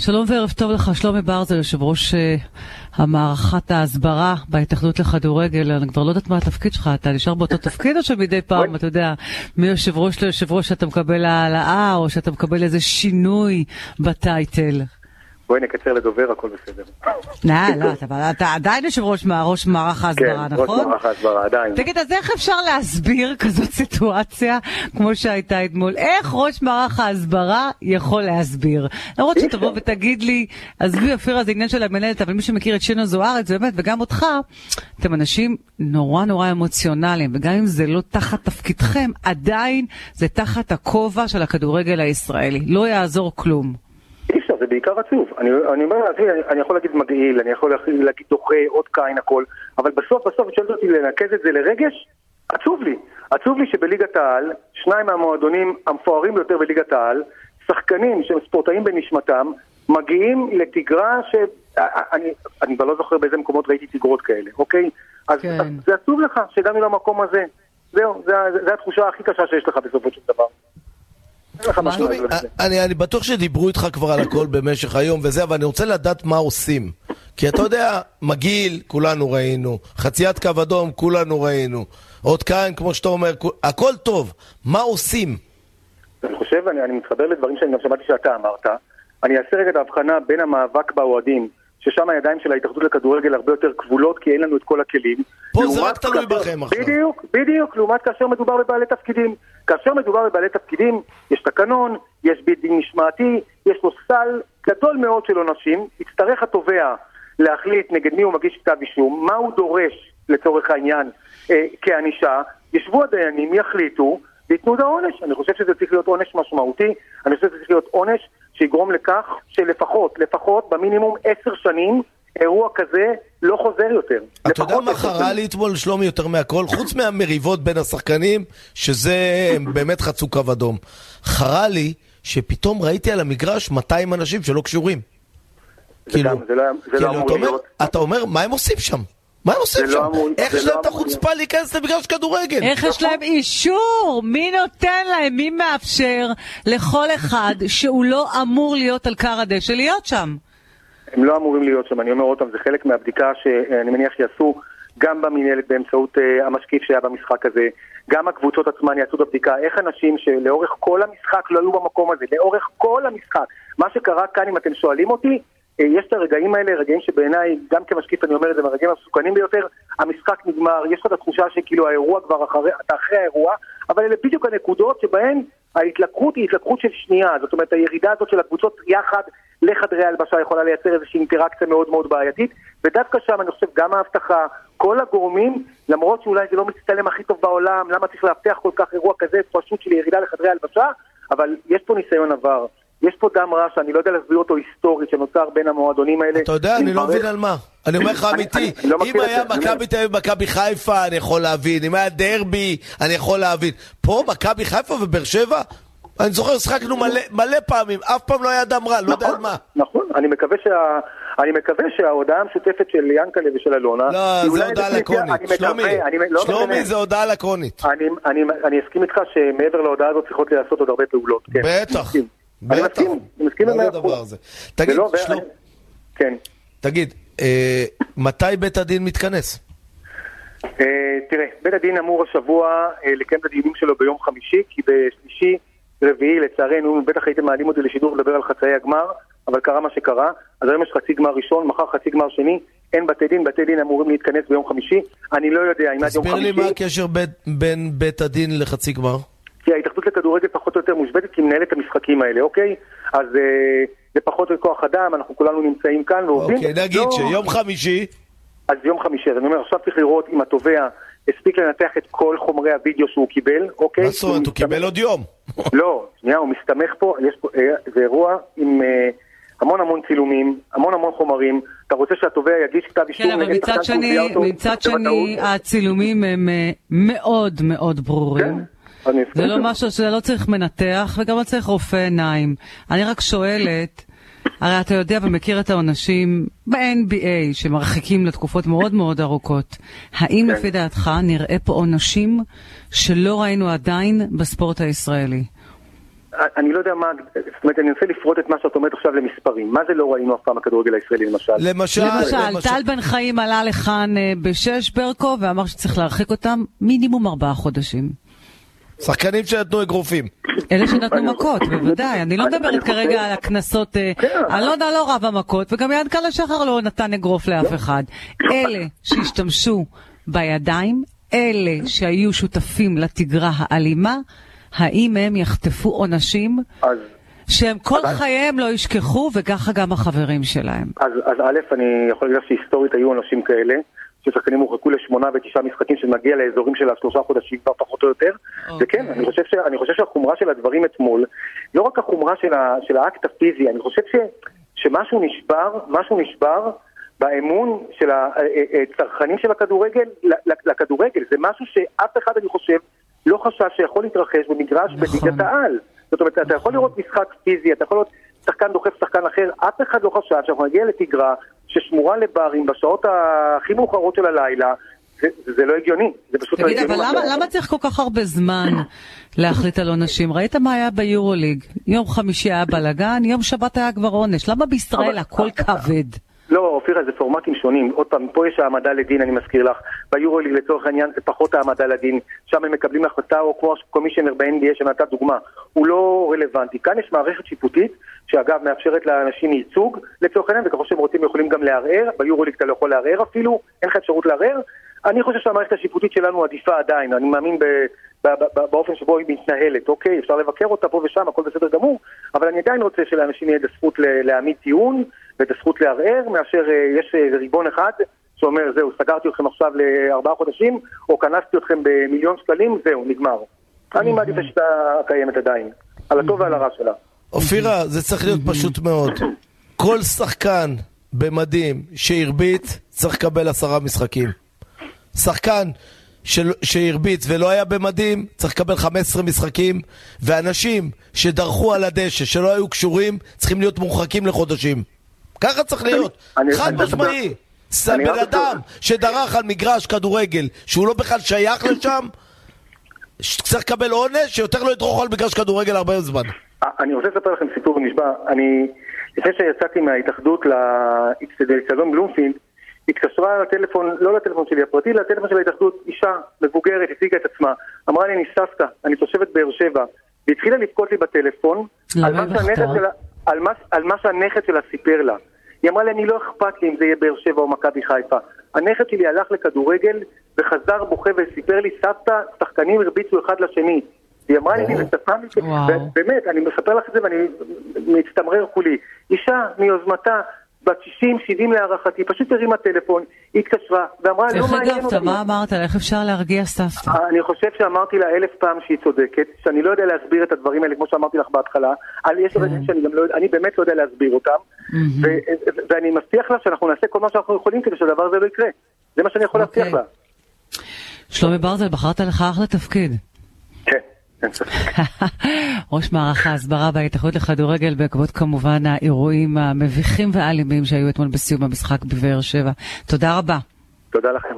שלום וערב טוב לך, שלומי ברזל, יושב ראש uh, המערכת ההסברה בהתאחדות לכדורגל. אני כבר לא יודעת מה התפקיד שלך, אתה נשאר באותו תפקיד או שמדי פעם, אתה יודע, מיושב ראש ליושב ראש אתה מקבל העלאה, או שאתה מקבל איזה שינוי בטייטל? בואי נקצר לדובר, הכל בסדר. לא, לא, אתה עדיין יושב ראש מערך ההסברה, נכון? כן, ראש מערך ההסברה, עדיין. תגיד, אז איך אפשר להסביר כזאת סיטואציה כמו שהייתה אתמול? איך ראש מערך ההסברה יכול להסביר? למרות שתבוא ותגיד לי, עזבי, אופירה, זה עניין של המנהלת, אבל מי שמכיר את שינו זוארץ, באמת, וגם אותך, אתם אנשים נורא נורא אמוציונליים, וגם אם זה לא תחת תפקידכם, עדיין זה תחת הכובע של הכדורגל הישראלי. לא יעזור כלום. זה בעיקר עצוב. אני, אני אומר, אני, אני יכול להגיד מגעיל, אני יכול להגיד דוחה, עוד קין, הכל, אבל בסוף, בסוף, את שואלת אותי לנקז את זה לרגש, עצוב לי. עצוב לי שבליגת העל, שניים מהמועדונים המפוארים ביותר בליגת העל, שחקנים שהם ספורטאים בנשמתם, מגיעים לתגרה ש... אני, אני כבר לא זוכר באיזה מקומות ראיתי תגרות כאלה, אוקיי? אז, כן. זה עצוב לך שהגענו למקום הזה. זהו, זו התחושה הכי קשה שיש לך בסופו של דבר. אני, אני בטוח שדיברו איתך כבר על הכל במשך היום וזה, אבל אני רוצה לדעת מה עושים. כי אתה יודע, מגעיל, כולנו ראינו. חציית קו אדום, כולנו ראינו. עוד כאן, כמו שאתה אומר, הכל טוב. מה עושים? אני חושב, אני, אני מתחבר לדברים שאני גם שמעתי שאתה אמרת. אני אעשה רגע את ההבחנה בין המאבק באוהדים, ששם הידיים של ההתאחדות לכדורגל הרבה יותר כבולות, כי אין לנו את כל הכלים. פה זה רק תלוי בכם עכשיו. בדיוק, בדיוק, לעומת כאשר מדובר בבעלי תפקידים. כאשר מדובר בבעלי תפקידים, יש תקנון, יש בית דין משמעתי, יש לו סל גדול מאוד של עונשים, יצטרך התובע להחליט נגד מי הוא מגיש כתב אישום, מה הוא דורש לצורך העניין אה, כענישה, ישבו הדיינים, יחליטו וייתנו את העונש. אני חושב שזה צריך להיות עונש משמעותי, אני חושב שזה צריך להיות עונש שיגרום לכך שלפחות, לפחות במינימום עשר שנים אירוע כזה לא חוזר יותר. אתה יודע מה חרה לי אתמול, שלומי, יותר מהכל? חוץ מהמריבות בין השחקנים, שזה באמת חצו קו אדום. חרה לי שפתאום ראיתי על המגרש 200 אנשים שלא קשורים. כאילו, אתה אומר, מה הם עושים שם? מה הם עושים לא שם? איך יש להם לא את החוצפה להיכנס למגרש כדורגל? איך יש להם אישור? מי נותן להם? מי מאפשר לכל אחד שהוא לא אמור להיות על כר הדשא להיות שם? הם לא אמורים להיות שם, אני אומר עוד פעם, זה חלק מהבדיקה שאני מניח שיעשו גם במינהלת באמצעות uh, המשקיף שהיה במשחק הזה, גם הקבוצות עצמן יעשו את הבדיקה, איך אנשים שלאורך כל המשחק לא היו במקום הזה, לאורך כל המשחק, מה שקרה כאן, אם אתם שואלים אותי, יש את הרגעים האלה, רגעים שבעיניי, גם כמשקיף אני אומר את זה, מהרגעים המסוכנים ביותר, המשחק נגמר, יש לך את התחושה שכאילו האירוע כבר אחרי, אתה אחרי האירוע, אבל אלה בדיוק הנקודות שבהן ההתלקחות היא התלקחות של שנייה, זאת אומרת הירידה הזאת של הקבוצות יחד לחדרי הלבשה יכולה לייצר איזושהי אינטראקציה מאוד מאוד בעייתית, ודווקא שם אני חושב גם ההבטחה, כל הגורמים, למרות שאולי זה לא מצטלם הכי טוב בעולם, למה צריך להבטיח כל כך אירוע כזה פשוט של ירידה לחדרי הלבשה, אבל יש פה ניסיון עבר. יש פה דם רע שאני לא יודע להסביר אותו היסטורית שנוצר בין המועדונים האלה. אתה יודע, אני לא מבין על מה. אני אומר לך אמיתי, לא אם היה מכבי תל אביב ומכבי חיפה, אני יכול להבין. אם היה דרבי, אני יכול להבין. פה מכבי חיפה ובאר שבע? אני זוכר, שחקנו מלא, מלא פעמים, אף פעם לא היה דם רע, לא יודע על מה. נכון, אני מקווה, שה, אני מקווה שההודעה המשותפת של ינקלה ושל אלונה... לא, זה הודעה לקונית. שלומי, לא שלומי זה הודעה לקונית. אני, אני, אני אסכים איתך שמעבר להודעה הזאת צריכות להיעשות עוד הרבה פעולות. כן. בטח. אני מסכים, אני מסכים עם הדבר הזה. תגיד, שלום... כן. תגיד, אה, מתי בית הדין מתכנס? אה, תראה, בית הדין אמור השבוע אה, לקיים את הדיונים שלו ביום חמישי, כי בשלישי, רביעי, לצערנו, בטח הייתם מעלים אותי לשידור לדבר על חצאי הגמר, אבל קרה מה שקרה. אז היום יש חצי גמר ראשון, מחר חצי גמר שני. אין בתי דין, בתי דין אמורים להתכנס ביום חמישי. אני לא יודע אם עד יום חמישי... תסביר לי מה הקשר בין בית הדין לחצי גמר. ההתאחדות לכדורגל פחות או יותר מושבתת כי מנהלת את המשחקים האלה, אוקיי? אז אה, זה פחות כוח אדם, אנחנו כולנו נמצאים כאן ועובדים. אוקיי, נגיד לא... שיום חמישי... אז יום חמישי, אז אני אומר, עכשיו צריך לראות אם התובע הספיק לנתח את כל חומרי הוידאו שהוא קיבל, אוקיי? מה זאת אומרת? הוא קיבל עוד יום. לא, שנייה, הוא מסתמך פה, יש פה, אה, זה אירוע עם... אה, המון המון צילומים, המון המון חומרים. אתה רוצה שהתובע יגיש כתב אישור כן, אבל מצד שני, מצד שני, הצילומים הם אה, מאוד מאוד ברורים. זה לא משהו שזה לא צריך מנתח וגם לא צריך רופא עיניים. אני רק שואלת, הרי אתה יודע ומכיר את העונשים ב-NBA שמרחיקים לתקופות מאוד מאוד ארוכות. האם כן. לפי דעתך נראה פה עונשים שלא ראינו עדיין בספורט הישראלי? אני לא יודע מה, זאת אומרת, אני מנסה לפרוט את מה שאת אומרת עכשיו למספרים. מה זה לא ראינו אף פעם בכדורגל הישראלי למשל? למשל, למשל, טל בן חיים עלה לכאן אה, בשש ברקו ואמר שצריך להרחיק אותם מינימום ארבעה חודשים. שחקנים שנתנו אגרופים. אלה שנתנו מכות, בוודאי. אני לא מדברת כרגע על הקנסות, אה, כן. אלונה לא רב המכות, וגם יענקלה לשחר לא נתן אגרוף לאף אחד. אלה שהשתמשו בידיים, אלה שהיו שותפים לתגרה האלימה, האם הם יחטפו עונשים אז... שהם כל חייהם לא ישכחו, וככה גם החברים שלהם? אז, אז א', אני יכול להגיד לך שהיסטורית היו אנשים כאלה, ששחקנים הורחקו לשמונה ותשעה משחקים שמגיע לאזורים של השלושה חודשים כבר פחות או יותר. אוקיי. וכן, אני חושב, ש, אני חושב שהחומרה של הדברים אתמול, לא רק החומרה של, ה, של האקט הפיזי, אני חושב ש, שמשהו נשבר, משהו נשבר באמון של הצרכנים של הכדורגל לכדורגל. זה משהו שאף אחד, אני חושב, לא חשב שיכול להתרחש במגרש נכון. בליגת העל. זאת אומרת, אתה יכול לראות משחק פיזי, אתה יכול לראות שחקן דוחף שחקן אחר, אף אחד לא חשב שאנחנו נגיע לתגרה ששמורה לברים בשעות הכי מאוחרות של הלילה, זה, זה לא הגיוני, זה פשוט לא תגיד, הגיוני. אבל מה למה, למה צריך כל כך הרבה זמן להחליט על עונשים? ראית מה היה ביורוליג? יום חמישי היה בלאגן, יום שבת היה כבר עונש. למה בישראל אבל- הכל כבד? לא, אופירה, זה פורמטים שונים. עוד פעם, פה יש העמדה לדין, אני מזכיר לך. ביורוליג לצורך העניין זה פחות העמדה לדין. שם הם מקבלים החלטה, או כמו קומישיונר ב-NBA שנתת דוגמה. הוא לא רלוונטי. כאן יש מערכת שיפוטית, שאגב מאפשרת לאנשים ייצוג לצורך העניין, וככל שהם רוצים יכולים גם לערער. ביורוליג אתה לא יכול לערער אפילו, אין לך אפשרות לערער. אני חושב שהמערכת השיפוטית שלנו עדיפה עדיין. אני מאמין ב... ב- ב- באופן שבו היא מתנהלת, אוקיי, אפשר לבקר אותה פה ושם, הכל בסדר גמור, אבל אני עדיין רוצה שלאנשים יהיה את הזכות להעמיד טיעון ואת הזכות לערער, מאשר אה, יש אה, ריבון אחד שאומר, זהו, סגרתי אתכם עכשיו לארבעה חודשים, או כנסתי אתכם במיליון שקלים, זהו, נגמר. אני מעדיף את השיטה הקיימת עדיין, על הטוב ועל הרע שלה. אופירה, זה צריך להיות פשוט מאוד. כל שחקן במדים שהרביץ צריך לקבל עשרה משחקים. שחקן של- שהרביץ ולא היה במדים צריך לקבל 15 משחקים, ואנשים שדרכו על הדשא, שלא היו קשורים, צריכים להיות מורחקים לחודשים. ככה צריך להיות, אני- חד אני- משמעי. אני בן אדם. שדרך על מגרש כדורגל, שהוא לא בכלל שייך לשם, צריך לקבל עונש שיותר לא ידרוך על מגרש כדורגל הרבה זמן. אני רוצה לספר לכם סיפור נשבע. אני, לפני שיצאתי מההתאחדות לאצטדיון בלומפילד, התקשרה לטלפון, לא לטלפון שלי הפרטי, לטלפון של ההתאחדות, אישה מבוגרת, הציגה את עצמה. אמרה לי, אני סבתא, אני תושבת באר שבע. והתחילה לבכות לי בטלפון למה על מה? שלה, על מה, על מה שהנכד שלה סיפר לה. היא אמרה לי, אני לא אכפת לי אם זה יהיה באר שבע או מכבי חיפה. הנכד שלי הלך לכדורגל וחזר בוכה וסיפר לי, סבתא, שחקנים הרביצו אחד לשני. היא אמרה לי, בשפה מ- וואו. באמת, אני מספר לך את זה ואני מצטמרר כולי. אישה מיוזמתה, בת 60-70 להערכתי, פשוט הרימה טלפון, היא התקשרה ואמרה, לא איך מעניין הגבת? אותי. מה אמרת? איך אפשר להרגיע סבתא? אני חושב שאמרתי לה אלף פעם שהיא צודקת, שאני לא יודע להסביר את הדברים האלה, כמו שאמרתי לך בהתחלה. יש כן. רגעים שאני גם לא יודע, אני באמת לא יודע להסביר אותם, ואני מבטיח לה שאנחנו נעשה כל מה שאנחנו יכולים כדי שהדבר הזה לא יקרה. זה מה שאני יכול להבטיח אוקיי. לה. שלומי ברטל, בחרת לך אחלה תפקיד. ראש מערך ההסברה בהתאחדות לכדורגל בעקבות כמובן האירועים המביכים והאלימים שהיו אתמול בסיום המשחק בבאר שבע. תודה רבה. תודה לכם.